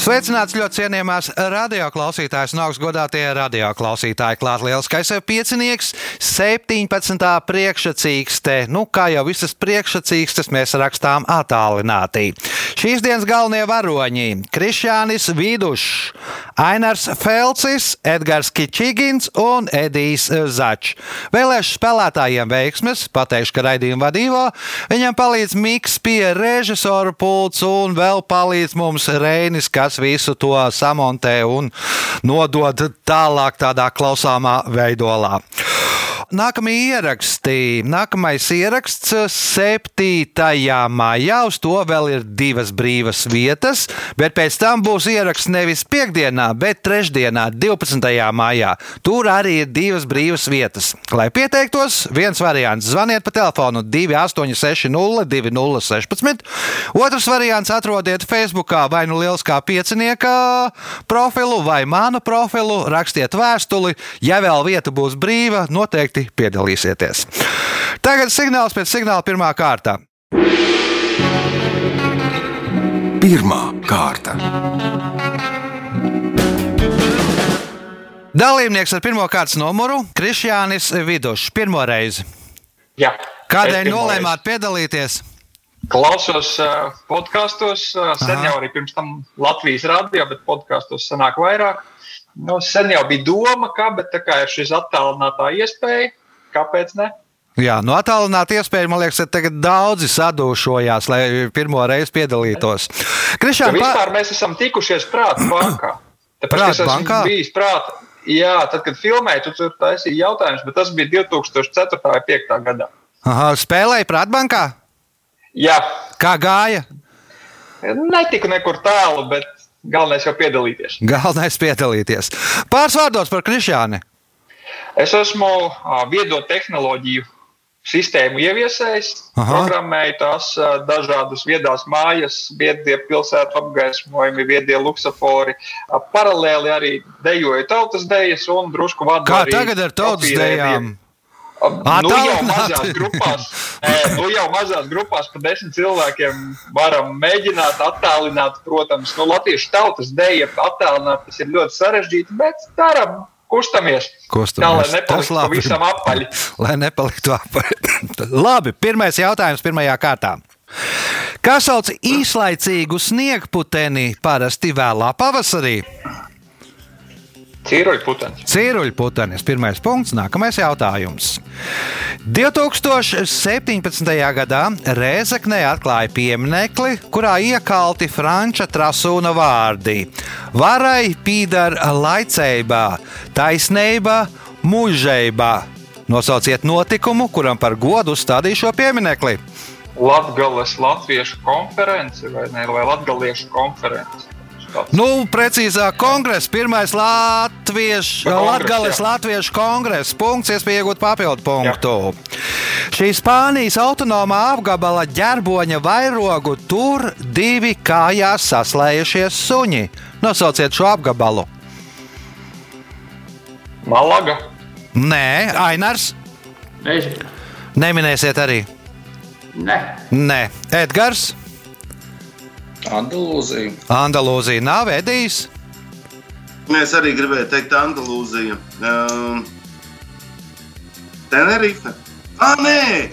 Sveicināts ļoti cienījamās radioklausītājas un augstgadātie radioklausītāji. Klāt lielskais piecinieks, 17. priekšsacīkste. Nu, kā jau visas priekšsacīkstes, mēs rakstām attālināti. Šīs dienas galvenie varoņi - Krišjānis Vidušs, Ainars Felcis, Edgars Kičigins un Edijs Začs. Vēlēšu spēlētājiem veiksmes, pateikšu, ka raidījuma vadībā viņam palīdz Miks pie režisora pults un vēl palīdz mums Reinis, kas visu to samontē un nodod tālāk tādā klausāmā veidolā. Nākamie ieraksti. Nākamais ieraksts 7. maijā. Uz to vēl ir divas brīvas vietas, bet pēc tam būs ieraksts nevis piekdienā, bet trešdienā, 12. maijā. Tur arī ir divas brīvas vietas. Lai pieteiktos, viens variants - zvaniet pa telefonu 2860 2016. Otrs variants - atrodiet Facebookā vai nu liels kā piecinieka profilu vai manu profilu, rakstiet vēstuli. Ja vēl vieta būs brīva, noteikti piedalīsieties. Tagad signāls pēc signāla pirmā kārta. Pirmā kārta. Dalībnieks ar pirmā kārtas numuru - Krišjānis Vidušs. Pirmo reizi. Jā. Kādēļ nolēmāt piedalīties? Klausos uh, podkāstos, uh, sen Aha. jau arī pirms tam Latvijas rādio, bet podkāstos sanāk vairāk. Nu, sen jau bija doma, ka, bet tā kā ir šis attālinātā iespēja, kāpēc ne? Jā, no attālināta iespēja, man liekas, ka tagad daudzi sadūšojās, lai pirmo reizi piedalītos. Ja Krišāns, vispār mēs esam tikušies prāta bankā. Tāpēc, Prāta es esmu bankā? bijis prāta. Jā, tad, kad filmēju, tu tur taisīji jautājumus, bet tas bija 2004. vai 2005. gadā. Aha, spēlēja Prātbankā? Jā, Kā gāja? netiku nekur tālu, bet galvenais jau piedalīties. Galvenais piedalīties. Pāris vārdos par Krišāni. Es esmu viedo tehnoloģiju sistēmu ieviesējis, Aha. programmēju tās dažādas viedās mājas, viedie pilsētu apgaismojumi, viedie luksafori. Paralēli arī dejoju tautas dejas un drusku vadu Kā tagad ar tautas dejām? Ā, Nu jau Attālināti. mazās grupās, nu jau mazās grupās pa desmit cilvēkiem varam mēģināt attālināt, protams, nu, latviešu tautas deja attālināt, tas ir ļoti sarežģīti, bet daram, kustamies. Kustamies. Tā, lai nepaliktu apaļi. Lai nepaliktu apaļ. Labi, pirmais jautājums pirmajā kārtā. Kā sauc īslaicīgu sniegputeni parasti vēlā pavasarī? Cīruļputenis. Cīruļputenis. Pirmais punkts, nākamais jautājums. 2017. gadā Rēzaknē atklāja pieminekli, kurā iekalti franča trasūna vārdi - varai, pīdar, laicībā, taisnība, mūžībā. Nosauciet notikumu, kuram par godu uzstādīja šo pieminekli. Latvijas Latviešu konference vai, ne, vai Latviešu konference. Nu, precīzāk, kongress, pirmais Latviešu, Latgales jā. Latviešu kongress, punkts, iespēja iegūt papildu punktu. Šī Spānijas autonomā apgabala ģerboņa vairogu tur divi kājās saslējušies suņi. Nosauciet šo apgabalu. Malaga. Nē, Ainars, Nezinu. neminēsiet arī. Ne. Nē, Edgars, Andalūzija. Andalūzija nav Edijs. Es arī gribēju teikt, Andalūzija. Um, Tenerife. Ah, nē,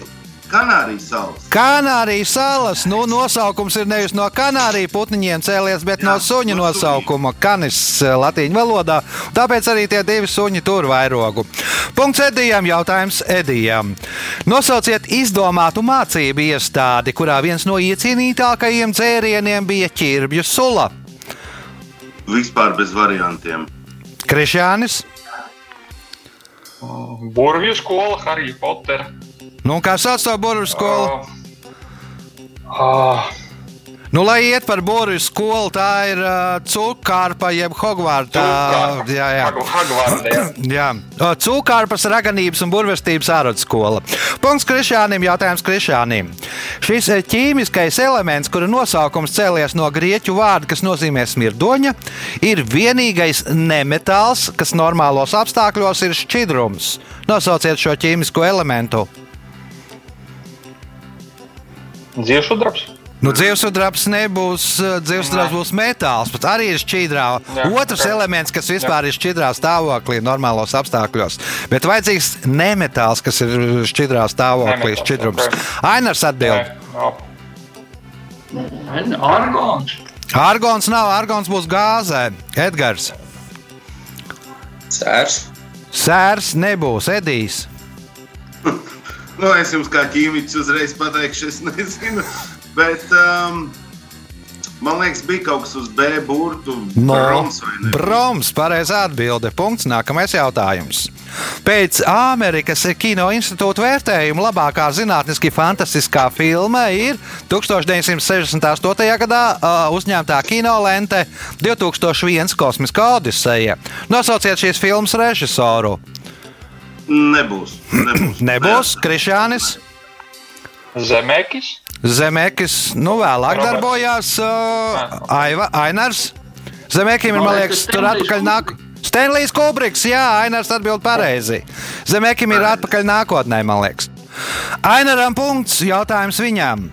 Kanārijas salas. Kanārijas salas, nu, nosaukums ir nevis no kanāriju putniņiem cēlies, bet no Jā, suņu no nosaukuma, kanis eh, latīņu valodā. Tāpēc arī tie divi suņi tur vairogu. Punkts Edijam, jautājums Edijam. Nosauciet izdomātu mācību iestādi, kurā viens no iecienītākajiem dzērieniem bija ķirbju sula. Vispār bez variantiem. Krišānis, Burvju skola, Harry Potter. Nu, kā sauc to burbuļu skolu? Ah, Nu, lai iet par burbuļu skolu, tā ir uh, cūkārpa jeb hogvārta. Cūkārpa. Jā, jā. Hagvārda, jā. Jā, cūkārpas raganības un burvestības ārodskola. Punkts Krišānam, jautājums Krišānam. Šis ķīmiskais elements, kura nosaukums cēlies no grieķu vārda, kas nozīmē smirdoņa, ir vienīgais nemetāls, kas normālos apstākļos ir šķidrums. Nosauciet šo ķīmisko elementu. Dzīvsudrabs. Nu, Dzīvsudrabs nebūs, eh, dzīvsudrabs būs metāls, bet arī ir šķidrā. Jā. Otrs Jā. elements, kas vispār ir šķidrā stāvoklī, normālos apstākļos. Bet vajadzīgs nemetāls, kas ir šķidrā stāvoklī, Nemetāls, šķidrums. ok. Ainars atbild. Argons. Argons nav, argons būs gāzē. Edgars. Sērs. Sērs nebūs, Edijs. Nu, es jums kā ķīmiķis uzreiz pateikšu, es nezinu. Bet um, man liekas, bija kaut kas uz B burtu. Ne? Broms, pareizā atbilde. Punkts. Nākamais jautājums. Pēc Amerikas Kino institūta vērtējuma labākā zinātniski fantastiskā filma ir 1968. gadā uh, uzņemtā kinolente 2001 Kosmiskā Odiseja. Nosauciet šīs filmas režisoru. Nebūs. Nebūs. Nebūs Krišānis. Zemekis. Zemekis, nu vēlāk Roberts. darbojās uh, Aiva, Ainars. Zemekim ir, man liekas, tur atpakaļ nāk. Stenlijs Kubriks, jā, Ainars atbild pareizi. Zemekim ir atpakaļ nākotnē, man liekas. Ainaram punkts, jautājums viņam.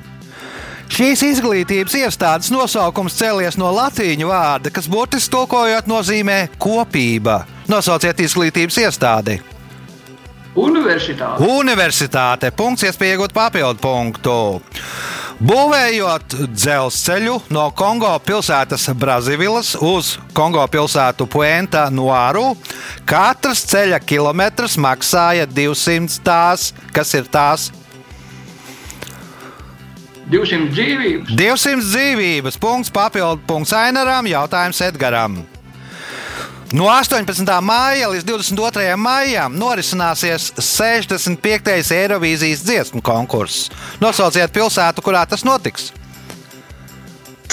Šīs izglītības iestādes nosaukums cēlies no latīņu vārda, kas burtiski tulkojot nozīmē kopība. Nosauciet izglītības iestādi. Universitāte. Universitāte. Punkts, iespēja iegūt papildu punktu. Būvējot dzelzceļu no Kongo pilsētas Brazīvilas uz Kongo pilsētu Puenta Noaru, katrs ceļa kilometrs maksāja 200 tās, kas ir tās 200 dzīvības. 200 dzīvības. Punkts, papildu punkts Ainaram, jautājums Edgaram. No 18. māja līdz 22. maijam norisināsies 65. Eirovīzijas dziesmu konkurss. Nosauciet pilsētu, kurā tas notiks.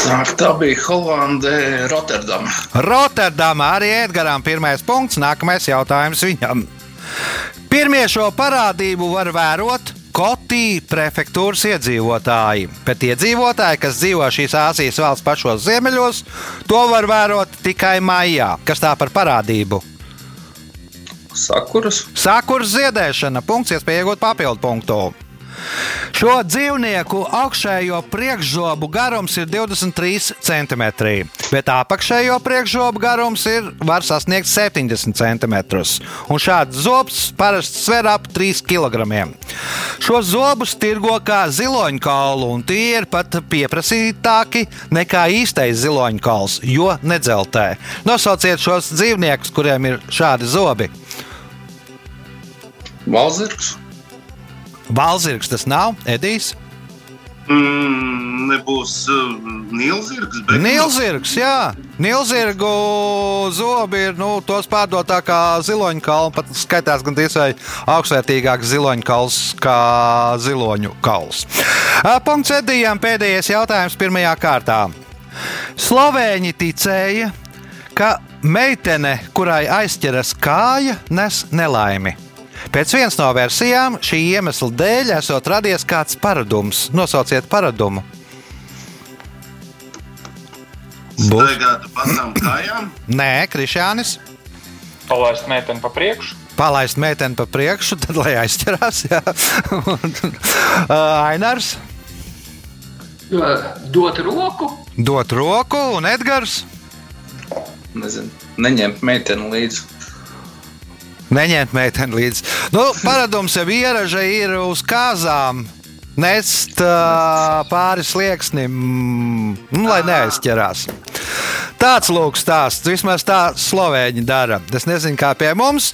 Tā, bija Holandē, Rotterdama. Rotterdamā arī Edgars pirmais punkts, nākamais jautājums viņam. Pirmie šo parādību var vērot Kotī prefektūras iedzīvotāji, bet iedzīvotāji, kas dzīvo šīs Āzijas valsts pašos ziemeļos, to var vērot tikai maijā. Kas tā par parādību? Sakuras. Sākurs ziedēšana, punkts, iespēja iegūt papildu punktu. Šo dzīvnieku augšējo priekšzobu garums ir 23 cm, bet apakšējo priekšzobu garums ir, var sasniegt 70 cm. Un šāds zobs parasti sver ap 3 kg. Šo zobus tirgo kā ziloņkaulu, un tie ir pat pieprasītāki nekā īstais ziloņkauls, jo nedzeltē. Nosauciet šos dzīvniekus, kuriem ir šādi zobi. Valzirks. Balzirgs tas nav, Edijs. Mm, nebūs uh, Nīlzirgs. bet- Nīlzirgs, jā, Nīlzirgu zobi ir nu, tos pārdotā kā ziloņkauls. Pat skaitās gan tiesai augstvērtīgāks ziloņkauls kā ziloņu kauls. Ā, Punkts Edijam pēdējais jautājums pirmajā kārtā. Slovēņi ticēja, ka meitene, kurai aizķeras kāja, nes nelaimi. Pēc vienas no versijām šī iemesla dēļ esot radies kāds paradums. Nosauciet paradumu. Staigāt pa tām kājām. Nē, Krišānis. Palaist meiteni pa priekšu. Palaist meiteni pa priekšu, tad lai aizķerās. ā, Ainars Dot roku. dot roku un Edgars Nezinu, neņemt meiteni līdzi. Neņemt meiteni līdzi. Nu, paradums jau ieraža ir uz kāzām. Nest ā, pāri slieksnim, nu, lai neaizķerās. Tāds lūk stāsts. Vismaz tā slovēņi dara. Es nezinu, kā pie mums.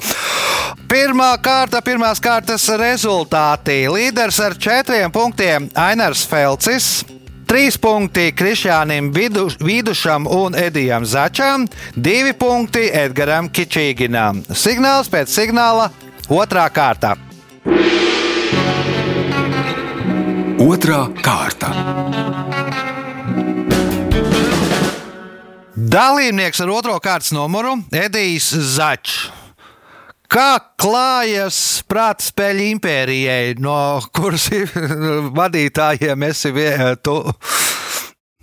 Pirmā kārta, pirmās kārtas rezultāti. Līderis ar četriem punktiem Ainars Felcis. Trīs punkti Krišjānam Vīdušam un Edijam Začam, divi punkti Edgaram Kičīginam. Signāls pēc signāla otrā kārta. Otra kārta. Dalībnieks ar otro kārtas numuru Edijs Začs. Kā klājas prāta spēļu impērijai, no kuras vadītājiem esi vietu?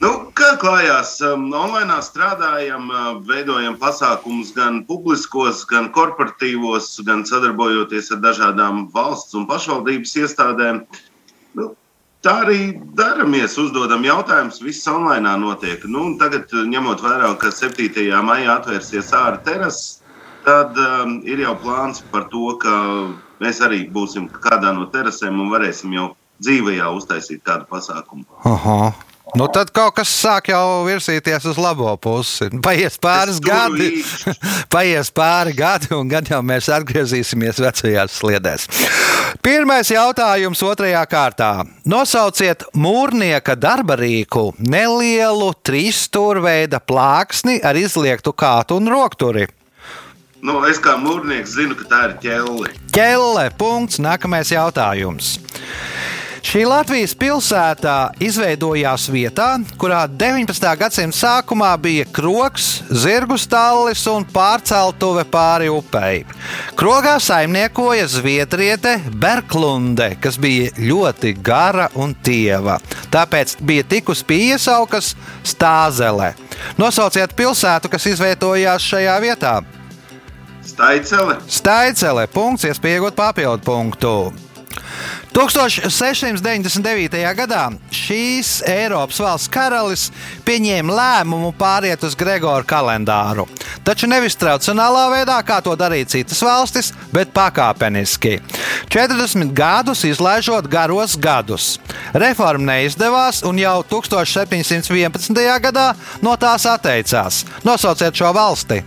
Nu, kā klājās? Um, online strādājam, uh, veidojam pasākumus gan publiskos, gan korporatīvos, gan sadarbojoties ar dažādām valsts un pašvaldības iestādēm. Nu, tā arī daramies, uzdodam jautājumus. Viss online notiek. Nu, tagad, ņemot vērā, ka 7. maijā atvērsies ārā terases, tad um, ir jau plāns par to, ka mēs arī būsim kādā no terasēm un varēsim jau dzīvajā uztaisīt kādu pasākumu. Aha. Nu, tad kaut kas sāk jau virsīties uz labo pusi. Paies pāris gadi, paies pāri gadi, un gan jau mēs atgriezīsimies vecajās sliedēs. Pirmais jautājums otrajā kārtā. Nosauciet mūrnieka darba rīku nelielu trīsstūrveida plāksni ar izliektu kātu un rokturi. Nu, es kā mūrnieks zinu, ka tā ir ķēle. Ķelle. Punkts. Nākamais jautājums. Šī Latvijas pilsētā izveidojās vietā, kurā 19. gadsimta sākumā bija krogs, zirgu stallis un pārceltuve pāri upei. Krogā saimniekoja zviedriete Berklunde, kas bija ļoti gara un tieva. Tāpēc bija tikus pie iesaukas Stāzele. Nosauciet pilsētu, kas izveidojās šajā vietā. Staicele. Staicele. Punkts, iespējot papildu punktu. 1699. gadā šīs Eiropas valsts karalis pieņēma lēmumu pāriet uz Gregora kalendāru. Taču nevis tradicionālā veidā, kā to darīja citas valstis, bet pakāpeniski. 40 gadus izlaižot garos gadus. Reforma neizdevās, un jau 1711. gadā no tās atteicās. Nosauciet šo valsti!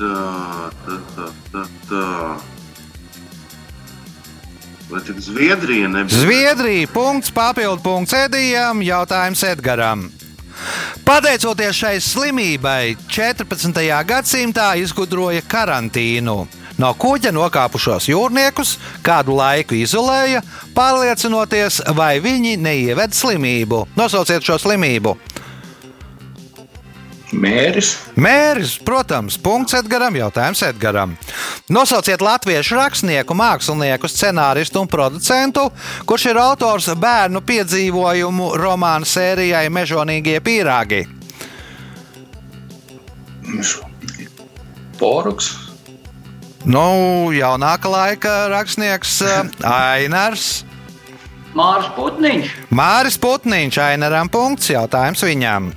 Tā, tā, tā, tā, tā. Vai tik Zviedrija nebija? Zviedrija, punkts, papildu punkts Edijam, jautājums Edgaram. Pateicoties šai slimībai, 14. gadsimtā izgudroja karantīnu. No kuģa nokāpušos jūrniekus kādu laiku izolēja, pārliecinoties, vai viņi neieved slimību. Nosauciet šo slimību. Mēris, Mēris, protams, punkts Edgaram, jautājums Edgaram. Nosauciet latviešu rakstnieku, mākslinieku, scenāristu un producentu, kurš ir autors bērnu piedzīvojumu romānu sērijai Mežonīgie pīrāgi. Poruks, Nu, jaunāka laika rakstnieks eh, Ainars. Mārs Putniņš, Māris Putniņš, Ainaram punkts, jautājums viņam.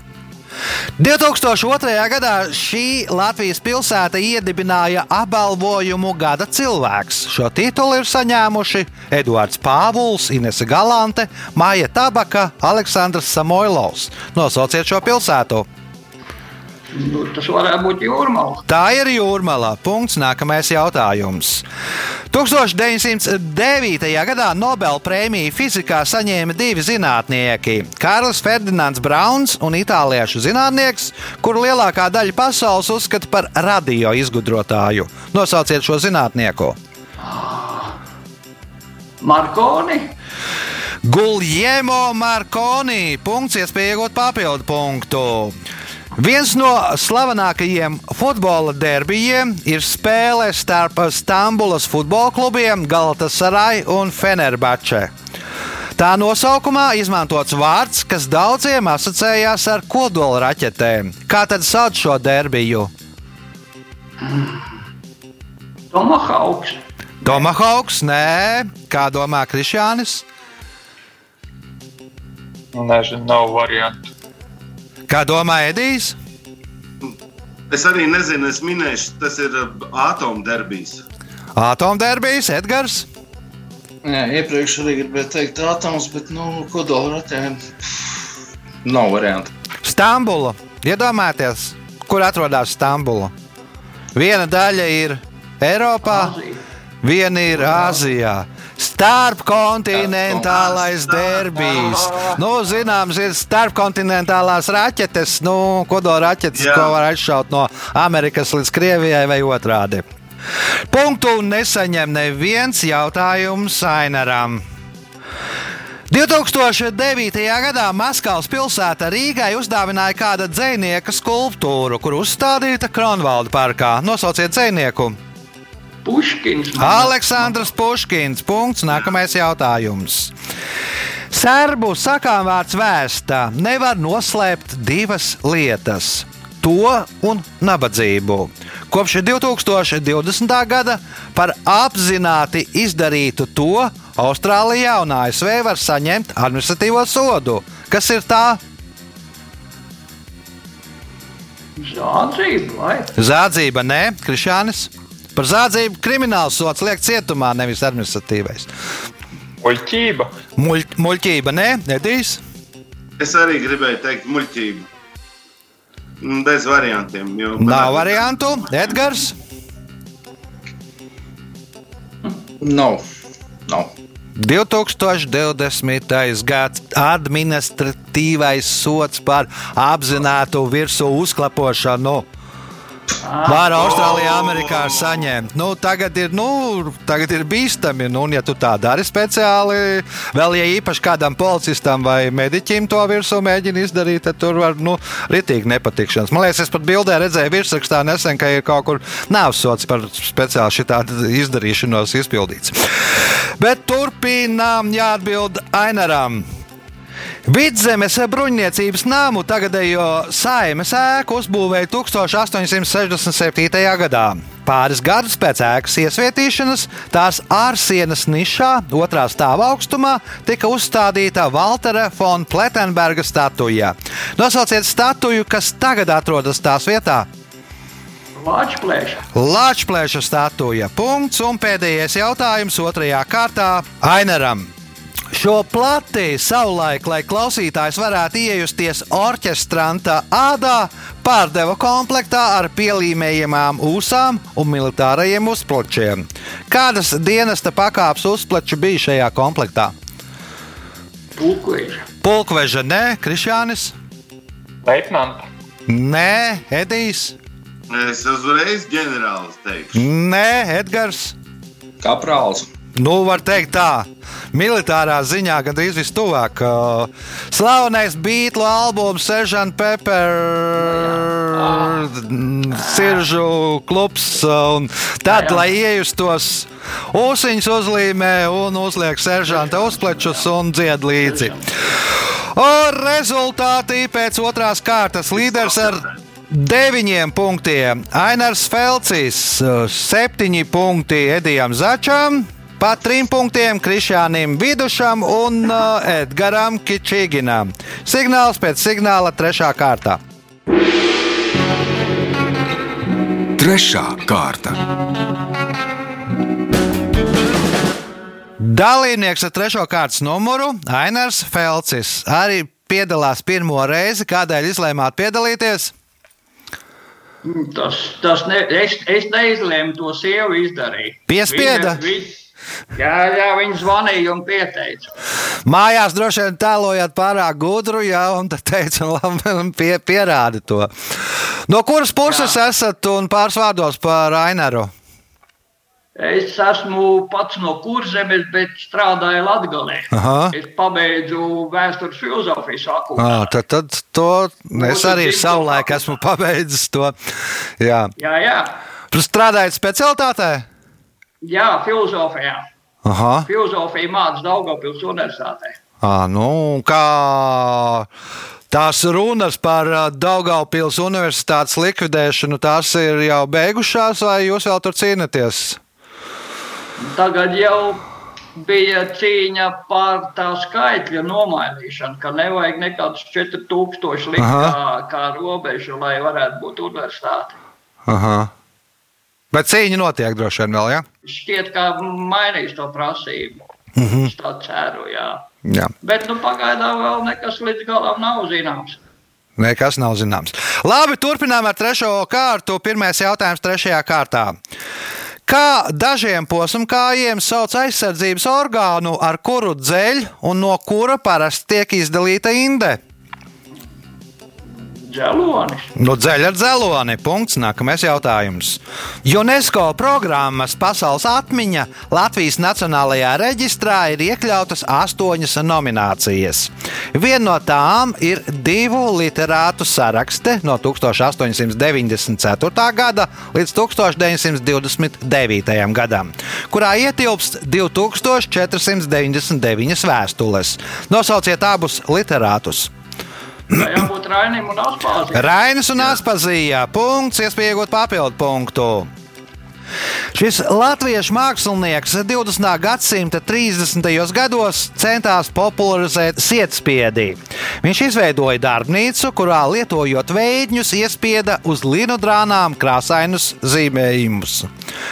2002. gadā šī Latvijas pilsēta iedibināja apbalvojumu Gada cilvēks. Šo titulu ir saņēmuši Eduards Pāvuls, Inese Galante, Māja Tabaka, Aleksandrs Samoilovs. Nosauciet šo pilsētu! Nu, tas varētu būt jūrmāla. Tā ir jūrmālā. Punkts. Nākamais jautājums. 1909. gadā Nobela prēmiju fizikā saņēma divi zinātnieki - Kārlis Ferdinands Brauns un itāliešu zinātnieks, kuru lielākā daļa pasaules uzskata par radio izgudrotāju. Nosauciet šo zinātnieku. Markoni, Guljēmo Markoni. Punkts, iespēja iegūt papildu punktu. Viens no slavenākajiem futbola derbijiem ir spēle starp Stambulas futbola klubiem Galatasaray un Fenerbahce. Tā nosaukumā izmantots vārds, kas daudziem asociējās ar kodola raķetēm. Kā tad sauc šo derbiju? Tomahauks, Tomahawks, nē, kā domā Krišjānis? Nezinu, nav variantu. Kā domā Edijs? Es arī nezinu, es minēšu, tas ir atomderbijas. Atomderbijas, Edgars. Jā, iepriekš arī gribēju teikt atoms, bet nu, kodola ratēm nav variantu. Stambula. Iedomājieties, kur atrodas Stambula. Viena daļa ir Eiropā, viena ir Āzijā. Starpkontinentālais derbijs. Nu, zināms, ir starpkontinentālās raķetes, nu, kodola raķetes, Jā. ko var aizšaut no Amerikas līdz Krievijai vai otrādi. Punktu nesaņem neviens jautājums Ainaram. 2009. gadā Maskavas pilsēta Rīgai uzdāvināja kāda dzinieka skulptūru, kur uzstādīta Kronvalda parkā. Nosauciet dzinieku! Puškins. Aleksandrs Puškins. Punkts. Nākamais jautājums. Serbu sakām vārds vēsta nevar noslēpt divas lietas - to un nabadzību. Kopš 2020. gada par apzināti izdarītu to Austrālijā un ASV var saņemt administratīvo sodu. Kas ir tā? Zādzība, vai? Zādzība, nē, Krišānis. Par zādzību krimināls sots liek cietumā, nevis administratīvais. Muļķība. Muļ, muļķība, nē, Edijs. Es arī gribēju teikt, muļķība. Mm, Bez variantiem. jo- Nav variantu. Edgars. Nav. Nav. 2020. gads administratīvais sots par apzinātu virsū uzklapošanu. Var Austrālijā, Amerikā saņemt. Nu, tagad, ir, nu, tagad ir bīstami. Nu, un, ja tu tā dari speciāli, vēl ja īpaši kādam policistam vai mediķim to virsū mēģina izdarīt, tad tur var nu, ritīgi nepatikšanas. Man liekas, es pat bildē redzēju virsrakstā nesen, ka ir kaut kur nāvsots par speciāli šitādu izdarīšanos izpildīts. Bet turpinām jāatbild Ainaram. Vidzemes bruņniecības nāmu tagadējo saimes ēku uzbūvēja 1867. gadā. Pāris gadus pēc ēkas iesvietīšanas tās ārsienas nišā, otrā stāva augstumā, tika uzstādīta Waltera von Plettenberga statuja. Nosauciet statuju, kas tagad atrodas tās vietā. Lāčplēša statuja. Punkts un pēdējais jautājums otrajā kārtā Ainaram. Šo plati savulaik, lai klausītājs varētu iejusties orķestranta ādā, pārdeva komplektā ar pielīmējamām ūsām un militārajiem uzplačiem. Kādas dienesta pakāpes uzplači bija šajā komplektā? Pulkveža. Pulkveža, nē, Krišjānis, Leitnanta. nē, Edijs, Es uzreiz ģenerālis teikšu. nē, Edgars. Kaprāls. Nu, var teikt tā, militārā ziņā gandrīz vistuvāk. Uh, Slavenais Beatles albums, Seržant Pepper, Siržu klubs. Tad, lai iejustos, ūsiņus uzlīmē un uzliek seržanta uzplečus un dzied līdzi. Un rezultāti pēc otrās kārtas līderis ar deviņiem punktiem. Ainars Felcis, septiņi punkti Edijam Začam. Pa trim punktiem Krišānam Vidušam un uh, Edgaram Kičīginam. Signāls pēc signāla trešā kārtā. Trešā kārta. Dalībnieks ar trešo kārtas numuru Ainars Felcis arī piedalās pirmo reizi. Kādēļ izlēmāt piedalīties? Tas, tas ne, es, es neizlēmu to sievu izdarīt. Piespieda? Viņa, viņa, jā, jā, viņa zvanīja un pieteica. Mājās droši vien tēlojāt pārāk gudru, jā, un tad teica, labi, pie, pierādi to. No kuras puses jā. esat un pāris vārdos par Ainaru? Es esmu pats no kurzemes, bet strādāju Latvijā. Aha. Es pabeidzu vēstures filozofijas fakultāti. Ah, tad, tad to es arī savulaik esmu pabeidzis. To. Jā. Jā, jā, Strādājot specialitātē? jā, filozofijā. Aha. Filozofija mācās Daugopils universitātē. À, nu, kā tās runas par ā, Daugaupils universitātes likvidēšanu, tās ir jau beigušās, vai jūs vēl tur cīnāties? Tagad jau bija cīņa par tā skaitļa nomainīšanu, ka nevajag nekādus 4000 likt kā, kā robežu, lai varētu būt universitāte. Aha. Bet cīņa notiek droši vien vēl, ja? Šķiet, ka mainīs to prasību. Mm -hmm. Es tā ceru, jā. Jā. Bet nu, pagaidām vēl nekas līdz galam nav zināms. Nekas nav zināms. Labi, turpinām ar trešo kārtu. Pirmais jautājums trešajā kārtā. Kā dažiem posmkājiem sauc aizsardzības orgānu, ar kuru dzeļ un no kura parasti tiek izdalīta inde? Dzelonis. Nu, dzeļ ar dzeloni. Punkts. Nākamais jautājums. UNESCO programmas pasaules atmiņa Latvijas Nacionālajā reģistrā ir iekļautas astoņas nominācijas. Viena no tām ir divu literātu sarakste no 1894. gada līdz 1929. gadam, kurā ietilpst 2499 vēstules. Nosauciet abus literātus. Jābūt Rainim un Aspāzijam. Rainis un Aspazija. Punkts, iespēja iegūt papildu punktu. Šis latviešu mākslinieks 20. gadsimta 30. gados centās popularizēt sietspiedi. Viņš izveidoja darbnīcu, kurā lietojot veidņus, iespieda uz līnu drānām krāsainus zīmējumus.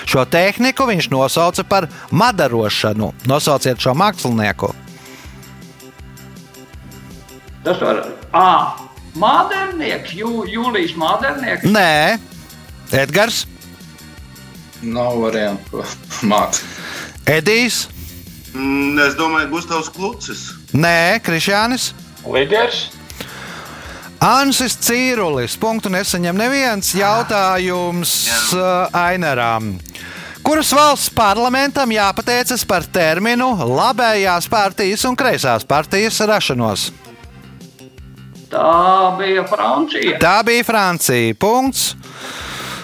Šo tehniku viņš nosauca par madarošanu. Nosauciet šo mākslinieku. Tas var būt Mādernieks, Jū, Jūlijas Mādernieks. Nē, Edgars, Nav variantu mākslinieks. Edijs, Mm, Es domāju, Gustavs Klucis. Nē, Krišjānis. Ligers. Ansis Cīrulis. Punktu nesaņem neviens jautājums uh, Ainaram. Kuras valsts parlamentam jāpateicas par terminu labējās partijas un kreisās partijas rašanos? Tā bija Francija. Tā bija Francija. Punkts.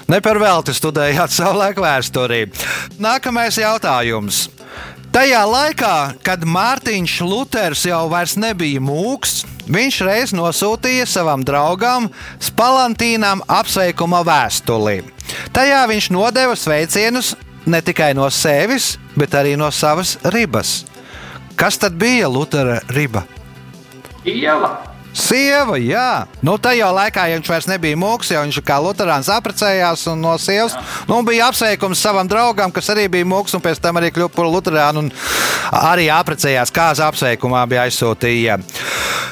Ne par velti studējāt savulaik vēsturī. Nākamais jautājums. Tajā laikā, kad Mārtiņš Luters jau nebija mūks, viņš reiz nosūtīja savam draugam Spalantīnam apsveikuma vēstuli. Tajā viņš nodeva sveicienus ne tikai no sevis, bet arī no savas ribas. Kas tad bija Lutera riba? Iela. Sieva, jā. Nu, tajā laikā, ja viņš vairs nebija mūks, jau viņš kā Lutāns apprecējās un no sievas. Nu, bija apsveikums savam draugam, kas arī bija mūks, un pēc tam arī kļuva par Lutānu un arī apprecējās. Kāza apsveikumā bija aizsūtīja.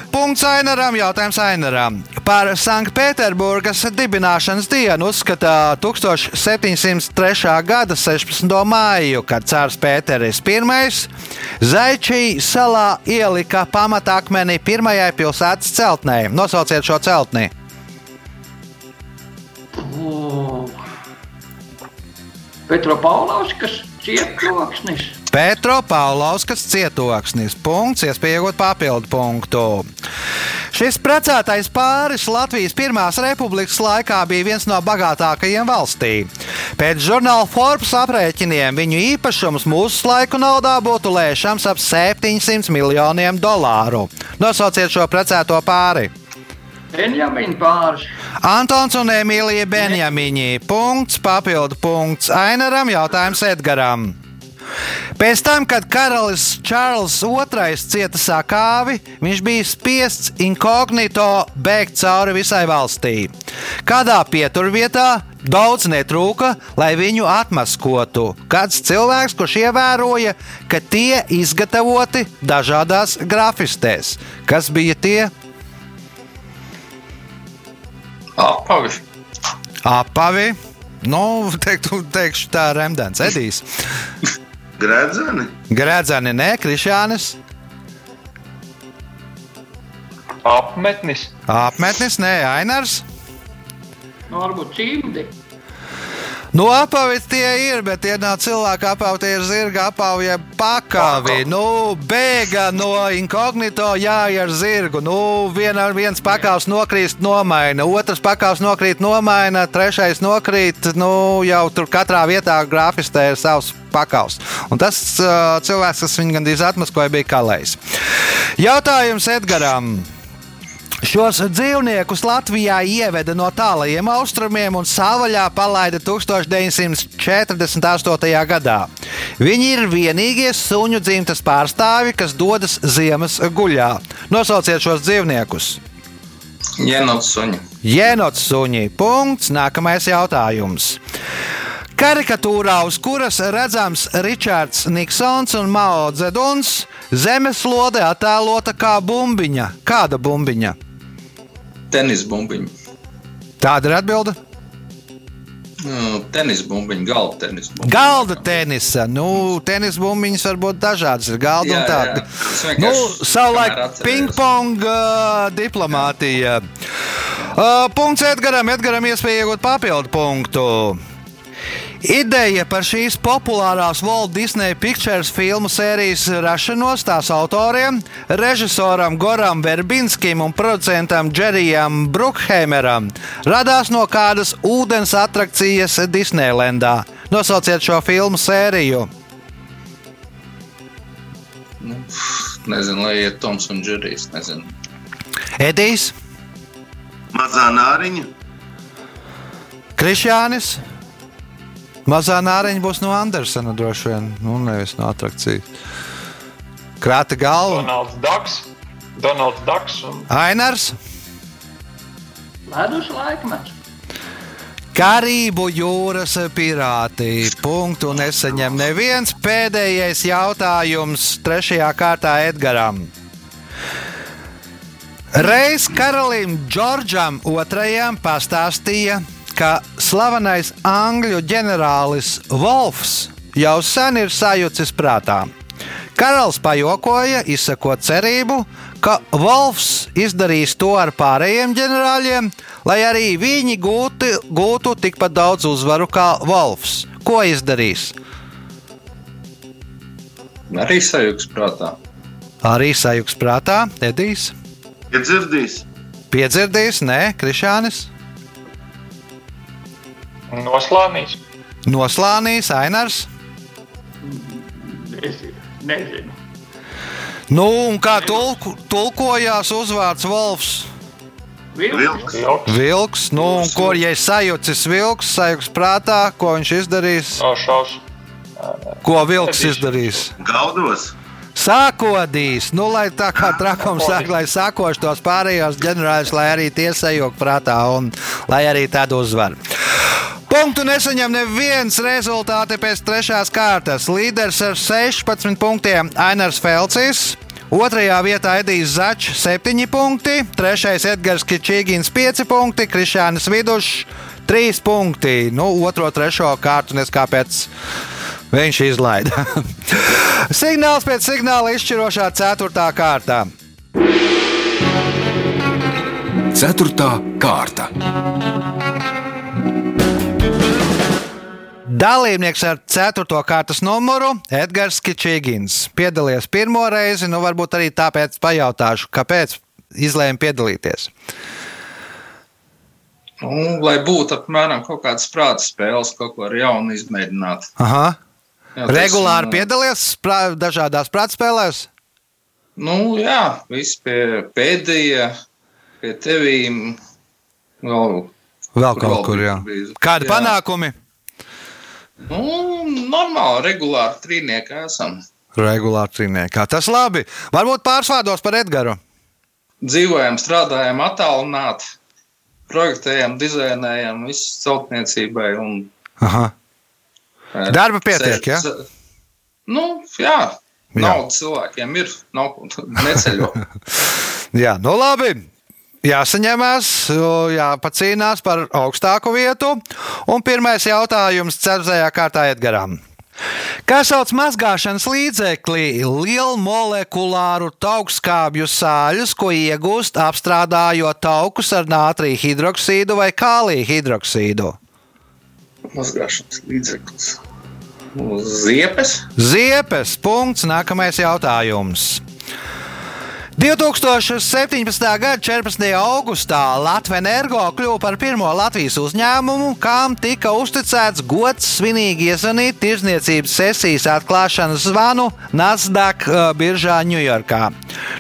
Punkts Ainaram, jautājums Ainaram. Par Sanktpēterburgas dibināšanas dienu uzskata 1703. gada 16. māju, kad cārs Pēteris I Zaičī salā ielika pamatakmeni pirmajai pilsētas celtnē. Nosauciet šo celtni. O, Petropaulovskas cietloksnis. Petro Pāvlauskas cietoksnis. Punkts, iespējot papildu punktu. Šis precētais pāris Latvijas Pirmās republikas laikā bija viens no bagātākajiem valstī. Pēc žurnāla Forbes aprēķiniem viņu īpašums mūsu laiku naudā būtu lēšams ap 700 miljoniem dolāru. Nosauciet šo precēto pāri. Benjamīna pāris. Antons un Emīlija Benjamiņi. Punkts, papildu punkts Ainaram, jautājums Edgaram. Pēc tam, kad karalis Čārls II cieta sakāvi, viņš bija spiests inkognito bēgt cauri visai valstī. Kādā pieturvietā daudz netrūka, lai viņu atmaskotu. Kāds cilvēks, kurš ievēroja, ka tie izgatavoti dažādās grafistēs. Kas bija tie? Apavi. Apavi. Nu, teiktu, teikšu tā, Remdens, Edijs. Gredzeni. Grēdzani, nē, Krišānis. Apmetnis. Apmetnis, nē, Ainars. Nu, varbūt cimdi. Nu, apavi tie ir, bet tie nav cilvēki apavi, tie ir zirga apavi, jeb pakavi. Nu, bēga no inkognito, jāj ar zirgu. Nu, viena, viens pakāps nokrīt, nomaina, otrs pakāps nokrīt, nomaina, trešais nokrīt. Nu, jau tur katrā vietā grafistē ir savs pakāps. Un tas uh, cilvēks, kas viņu gandrīz atmaskoja, bija kalējs. Jautājums Edgaram. Šos dzīvniekus Latvijā ieveda no tālajiem austrumiem un savvaļā palaida 1948. gadā. Viņi ir vienīgie suņu dzimtas pārstāvi, kas dodas ziemas guļā. Nosauciet šos dzīvniekus. Jenots suņi. Jēnots suņi. Punkts. Nākamais jautājums. Karikatūrā, uz kuras redzams Ričards Niksons un Mao Zeduns, zemeslode attēlota kā bumbiņa. Kāda bumbiņa? Tenis bumbiņi. Tāda ir atbilde. Nu, tenis bumbiņi, galda tenis bumbiņi. Galda tenisa. Nu, tenis bumbiņas var būt dažādas. Ir galda Jā, un tāda. jā. Nu, savulaik ping-pong uh, diplomātija. Uh, punkts Edgaram. Edgaram iespēja iegūt papildu punktu. Ideja par šīs populārās Walt Disney Pictures filmu sērijas rašanos tās autoriem, režisoram Goram Verbinskim un producentam Džerijam Brukheimeram radās no kādas ūdens attrakcijas Disneylandā. Nosauciet šo filmu sēriju. Nu, nezinu, lai iet Toms un Džerijs. Nezinu. Edijs, Mazā nāriņa. Krišjānis. Mazā nāriņa būs no Andersona droši vien, nu nevis no attrakcijas. Krāta galva. Donalds Daks. Donalds Daks un Ainars. Ledus laikmets. Karību jūras pirāti. Punktu nesaņem neviens. Pēdējais jautājums trešajā kārtā Edgaram. Reiz karalim Džordžam II pastāstīja, ka slavenais angļu ģenerālis Wolfs jau sen ir sajucis prātā. Karalis pajokoja, izsakot cerību, ka Wolfs izdarīs to ar pārējiem ģenerāļiem, lai arī viņi gūti, gūtu tikpat daudz uzvaru kā Wolfs. Ko izdarīs? Arī sajūgs prātā. Arī sajūgs prātā, Edijs. Ja dzirdīs, Piedzirdīs, nē, Krišānis, noslānīs. Noslānīs, Ainars. Nezinu. Nezinu. Nu, un kā tulku, tulkojās uzvārds Wolfs? vilks. Vilks. Nu, un ko ja ir sajūcis vilks, sajūgs prātā, ko viņš izdarīs? No šaus. Ko vilks izdarīs? Gaudos. Sākodīs, nu, lai tā kā trakums sāk, lai sākoši tos pārējos ģenerāļus, lai arī tie sajūg prātā un lai arī tādu uzvar. Punktu nesaņem neviens rezultāti pēc trešās kārtas. Līderis ar 16 punktiem Ainars Felcis. Otrajā vietā Edijs Začs 7 punkti, trešais Edgars Kričīgins 5 punkti, Krišānis Vidušs 3 punkti. Nu, otro, trešo kārtu nes kāpēc viņš izlaida. Signāls pēc signāla izšķirošā ceturtā kārtā. Ceturtā kārta. Dalībnieks ar 4. kārtas numuru Edgars Kričīgins. Piedalījies pirmo reizi, nu varbūt arī tāpēc pajautāšu, kāpēc izlēma piedalīties. Nu, lai būtu apmēram kaut kādas prāta spēles, kaut ko jaunu izmēģināt. Aha. Jā, Regulāri teiksim, piedalījies prā, dažādās prātspēlēs. Nu, jā, viss pie pēdējā, pie tevīm. Vēl, Vēl Kur kaut kur, bija, jā. Kādi Jā. panākumi? Nu, normāli, regulāri trīnieki esam. Regulāri trīniekā. Tas labi. Varbūt pāris vārdos par Edgars. Dzīvojam, strādājam, attālināti, projektējam, dizainējam, visu celtniecībai. Un, Aha. eh, Darba pietiek, ja? sēž- Nu, jā. Jā. Nauda cilvēkiem ir, nav neceļo. Jā, nu labi. Jāsaņemās, jāpacīnās par augstāku vietu. Un pirmais jautājums ceturtajā kārtā Edgaram. Kā sauc mazgāšanas līdzekli lielu molekulāru taukskābju sāļus, ko iegūst apstrādājot taukus ar nātrija hidroksīdu vai kālija hidroksīdu? Mazgāšanas līdzeklis. Nu, Ziepes. Ziepes. Punkts. Nākamais jautājums. 2017. gada 14. augustā Latvijas Energo kļuva par pirmo Latvijas uzņēmumu, kam tika uzticēts gods svinīgi iezvanīt tirzniecības sesijas atklāšanas zvanu Nasdaq uh, biržā Ņujorkā.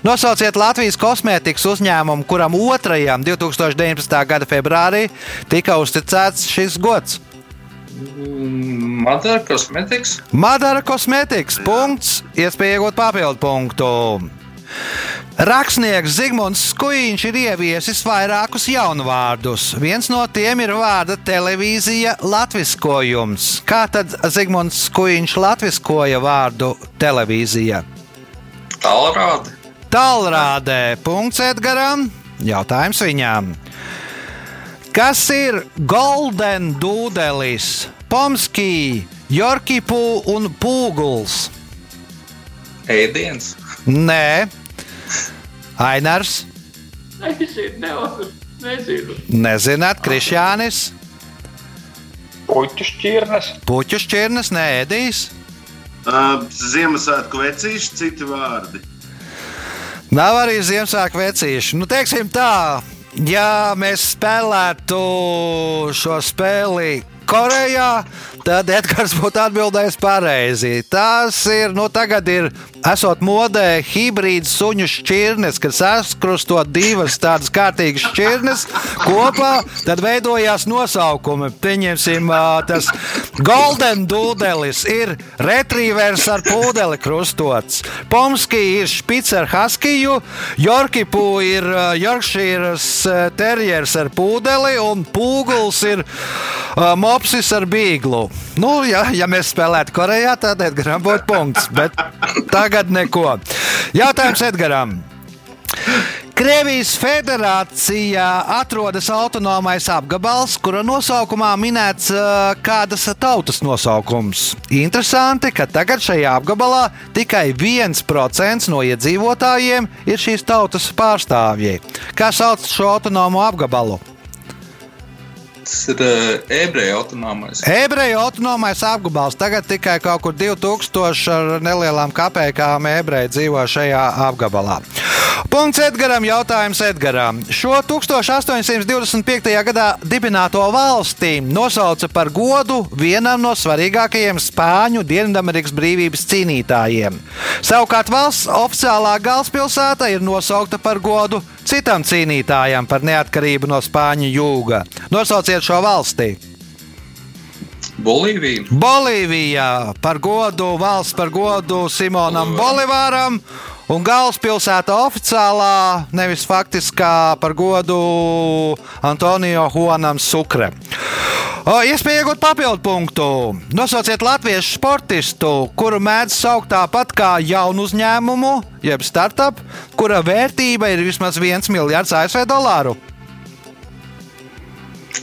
Nosauciet Latvijas kosmētikas uzņēmumu, kuram 2. 2019. gada februārī tika uzticēts šis gods. Madara kosmetikas. Madara kosmētikas punkts, iespēja iegūt papildu punktu. Rakstnieks Zigmunds Skuiņš ir ieviesis vairākus jaunvārdus. Viens no tiem ir vārda televīzija latviskojums. Kā tad Zigmunds Skuiņš latviskoja vārdu televīzija? Tālrāde. Tālrādē punkts Edgaram. Jautājums viņām. Kas ir Golden Dūdelis, Pomskī, Jorkipu un Pūguls? Ēdiens. Nē, Ainars. Nezinu. Nezinu. Nezināt, Krišjānis, Puķu šķirnes. puķu šķirnes, neēdīs. Uh, Ziemassvētku vecīši, citi vārdi. Nav arī Ziemassvētku vecīši. Nu, teiksim tā, ja mēs spēlētu šo spēli Korejā, tad Edgars būtu atbildējis pareizi. Tas ir, nu, tagad ir, esot modē, hibrīds suņu šķirnes, kad saskrustot divas tādas kārtīgas šķirnes kopā, tad veidojās nosaukumi. Pieņemsim, tas Golden Dūdelis ir retrievers ar pūdeli krustots. Pomski ir špic ar haskiju, Jorkipu ir ā, terjers ar pūdeli un pūguls ir mopsis ar bīglu. Nu, ja, ja mēs spēlētu Korejā, tad Edgaram būtu punkts, bet tagad neko. Jautājums Edgaram. Krievijas federācijā atrodas autonomais apgabals, kura nosaukumā minēts uh, kādas tautas nosaukums. Interesanti, ka tagad šajā apgabalā tikai 1% no iedzīvotājiem ir šīs tautas pārstāvji. Kā sauc šo autonomo apgabalu? Tas ir uh, ebreju autonomais. Ebreju autonomais apgabals tagad tikai kaut kur 2000 ar nelielām kapekām ebreji dzīvo šajā apgabalā. Punkts Edgaram, jautājums Edgaram. Šo 1825. gadā dibināto valstī nosauca par godu vienam no svarīgākajiem Spāņu Dienvidamerikas brīvības cīnītājiem. Savukārt valsts oficiālā galvaspilsēta ir nosaukta par godu citam cīnītājam par neatkarību no Spāņu jūga. Nosauciet šo valsti! Bolīvija. Bolīvijā par godu, valsts par godu Simonam Bolivāram. Un galvaspilsēta oficiālā, nevis faktiskā par godu Antonio Juanam Sukre. Iespēja iegūt papildu punktu. Nosauciet latviešu sportistu, kuru mēdz saukt tāpat kā jaunu uzņēmumu, jeb startup, kura vērtība ir vismaz 1 miljards ASV dolāru.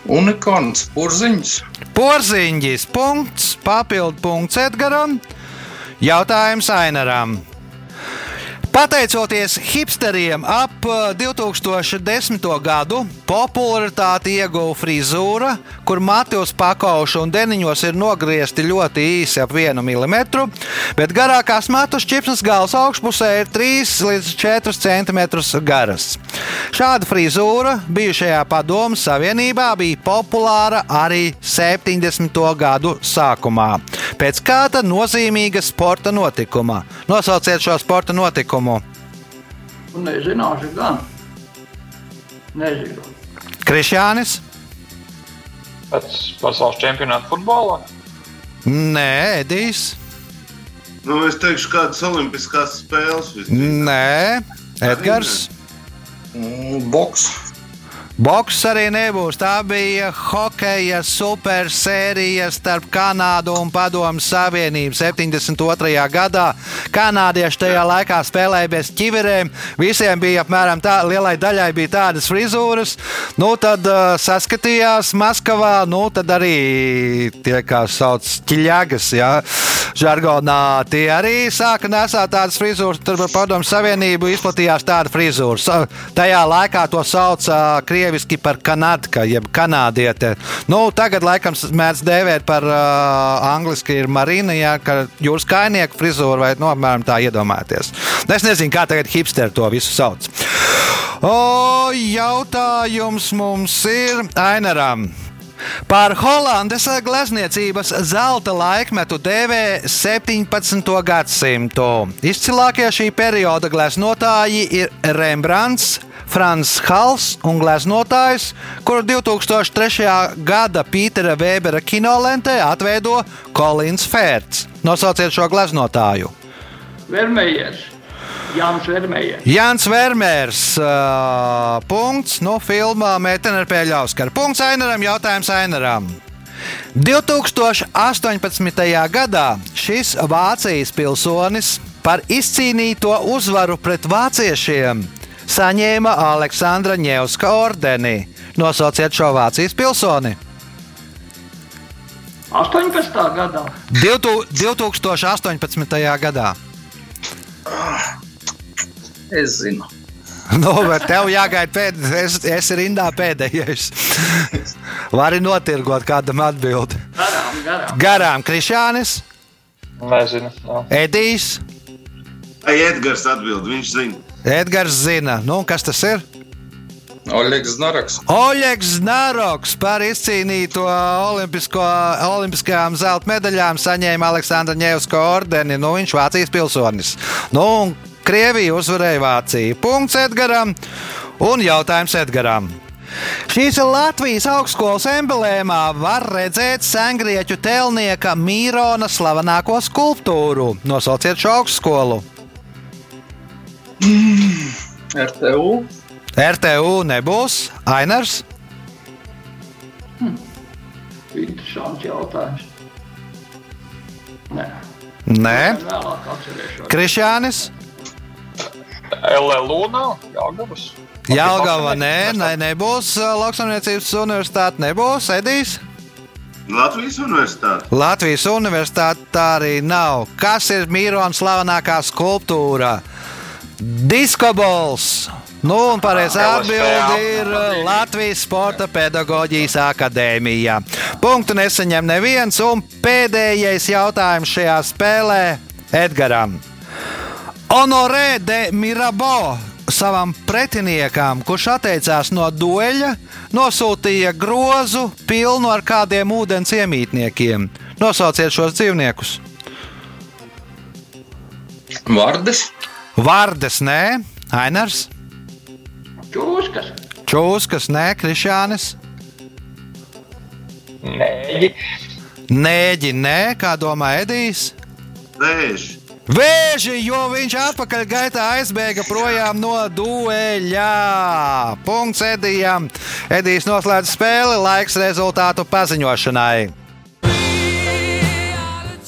Unikorns, porziņš. Porziņģis, punkts, papildu punkts Edgaram. Jautājums Ainaram. Pateicoties hipsteriem, ap uh, 2010. gadu popularitāti ieguva frizūra, kur mati uz pakauša un deniņos ir nogriezti ļoti īsi, ap 1 mm, bet garākās matu šķipsnes gala augšpusē ir 3 līdz 4 cm garas. Šāda frizūra bijušajā Padomu Savienībā bija populāra arī 70. gadu sākumā. Pēc kāda nozīmīga sporta notikuma? Nosauciet šo sporta notikumu. Un nezināšu gan. Nezinu. Krišjānis? Pēc pasaules čempionāta futbolā. Nē, Edijs. Nu, es teikšu, kādas olimpiskās spēles visdrīzāk. Nē, Edgars. Mm, Boks. Boks arī nebūs. Tā bija hokeja supersērija starp Kanādu un Padomu Savienību 72. gadā. Kanādieši tajā laikā spēlēja bez ķiverēm. Visiem bija apmēram tā, lielai daļai bija tādas frizūras. Nu, tad uh, saskatījās Maskavā, nu, tad arī tie, kā sauc, ķiļagas, jā, žargonā, tie arī sāka nesāt tādas frizūras. Tur par Padomu Savienību izplatījās tāda frizūra. Tajā laikā to sauca krieviski par kanādka, jeb kanādiete. Nu, tagad laikam mēdz dēvēt par uh, angliski ir marina, ja, ka jūras kainieku frizūra vai no, apmēram tā iedomāties. Nu, Es nezinu, kā tagad hipsteri to visu sauc. O, jautājums mums ir Ainaram. Par Holandes glezniecības zelta laikmetu dēvē 17. gadsimtu. Izcilākie šī perioda gleznotāji ir Rembrandts, Frans Hals un gleznotājs, kuru 2003. gada Pītera Vēbera kinolentē atveido Kolins Fērts. Nosauciet šo gleznotāju! Vermējers. Jānis Vermējers. Jānis Vermērs. Uh, punkts. No filmā Mētena ar Pēļauskaru. Punkts Ainaram. Jautājums Ainaram. 2018. gadā šis Vācijas pilsonis par izcīnīto uzvaru pret vāciešiem saņēma Aleksandra Ņevska ordeni. Nosauciet šo Vācijas pilsoni. 18. gadā. 2018. gadā. Es zinu. Nu, bet tev jāgaida pēdējais. Es, es rindā pēdējais. Vari notirgot kādam atbildi. Garām, garām. Garām Krišānis, Nezinu. nav. Edijs, Ai, Edgars atbild, viņš zina. Edgars zina. Nu, kas tas ir? Oļegs Naraks. Oļegs Naroks par izcīnīto olimpisko, olimpiskajām zelta medaļām saņēma Aleksandra Ņevska ordeni. Nu, viņš ir Vācijas pilsonis. Nu, Krievija uzvarēja Vāciju. Punkts Edgaram un jautājums Edgaram. Šīs Latvijas augstskolas emblēmā var redzēt sengrieķu tēlnieka Mīrona slavenāko skulptūru. Nosauciet šo augstskolu. RTU. RTU nebūs Ainars. Interesants jautājums. Nē, Nē. Krišānis. LLU nav Jāgavas. Jālgava, nē, nē, nebūs lauksaimniecības universitāte, nebūs Edijs. Latvijas universitāte. Latvijas universitāte tā arī nav. Kas ir Mīrona slavenākā skulptūra? Diskobols! Nu, un pareizā atbilde ir. Latvijas Sporta pedagoģijas akadēmija. Punktu nesaņem neviens, un pēdējais jautājums šajā spēlē Edgaram. Honorē de Mirabo savam pretiniekam, kurš atteicās no dueļa, nosūtīja grozu pilnu ar kādiem ūdens iemītniekiem. Nosauciet šos dzīvniekus. Vārdes. Vārdes nē, Ainars, Čūskas. Čūskas nē, Krišānis, Nē, Nēģi nē, kā domā Edijs. Vēži. Vēži, jo viņš atpakaļ gaitā aizbēga projām no dueļa. Punkts Edijam. Edijs noslēdz spēli, laiks rezultātu paziņošanai.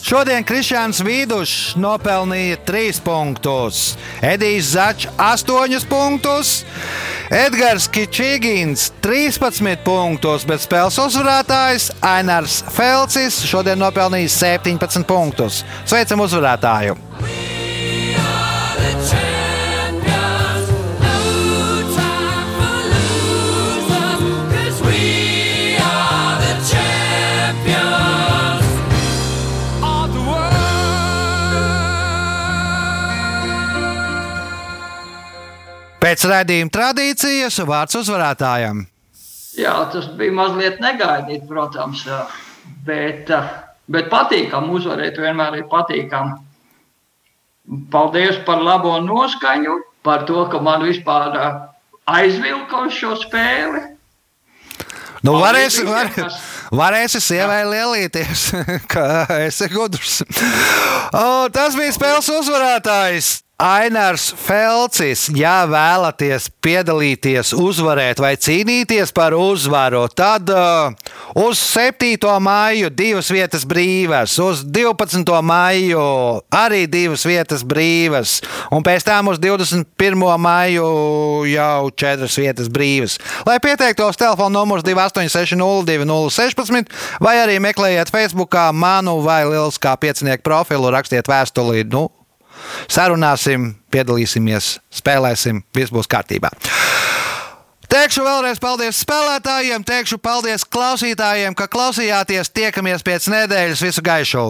Šodien Krišāns Vīdušs nopelnīja 3 punktus, Edijs Začs 8 punktus, Edgars Kičīgins 13 punktus, bet spēles uzvarētājs Ainārs Felcis šodien nopelnīja 17 punktus. Sveicam uzvarētāju! Pēc raidījuma tradīcijas vārds uzvarētājam. Jā, tas bija mazliet negaidīti, protams, bet, eh, bet patīkami uzvarēt vienmēr ir patīkami. Paldies par labo noskaņu, par to, ka man vispār eh, aizvilka uz šo spēli. Nu, visiem, var, varēsi sievai lielīties, ka esi gudrs. O, tas bija spēles uzvarētājs. Ainārs Felcis, ja vēlaties piedalīties, uzvarēt vai cīnīties par uzvaru, tad uh, uz 7. maiju divas vietas brīvas, uz 12. maiju arī divas vietas brīvas, un pēc tam uz 21. maiju jau četras vietas brīvas. Lai pieteiktos, telefona numurs 28602016 vai arī meklējiet Facebook manu vai Lieliskā piecinieku profilu, rakstiet vēstuli. Nu, sarunāsim, piedalīsimies, spēlēsim, viss būs kārtībā. Teikšu vēlreiz paldies spēlētājiem, teikšu paldies klausītājiem, ka klausījāties. Tiekamies pēc nedēļas, visu gaišu!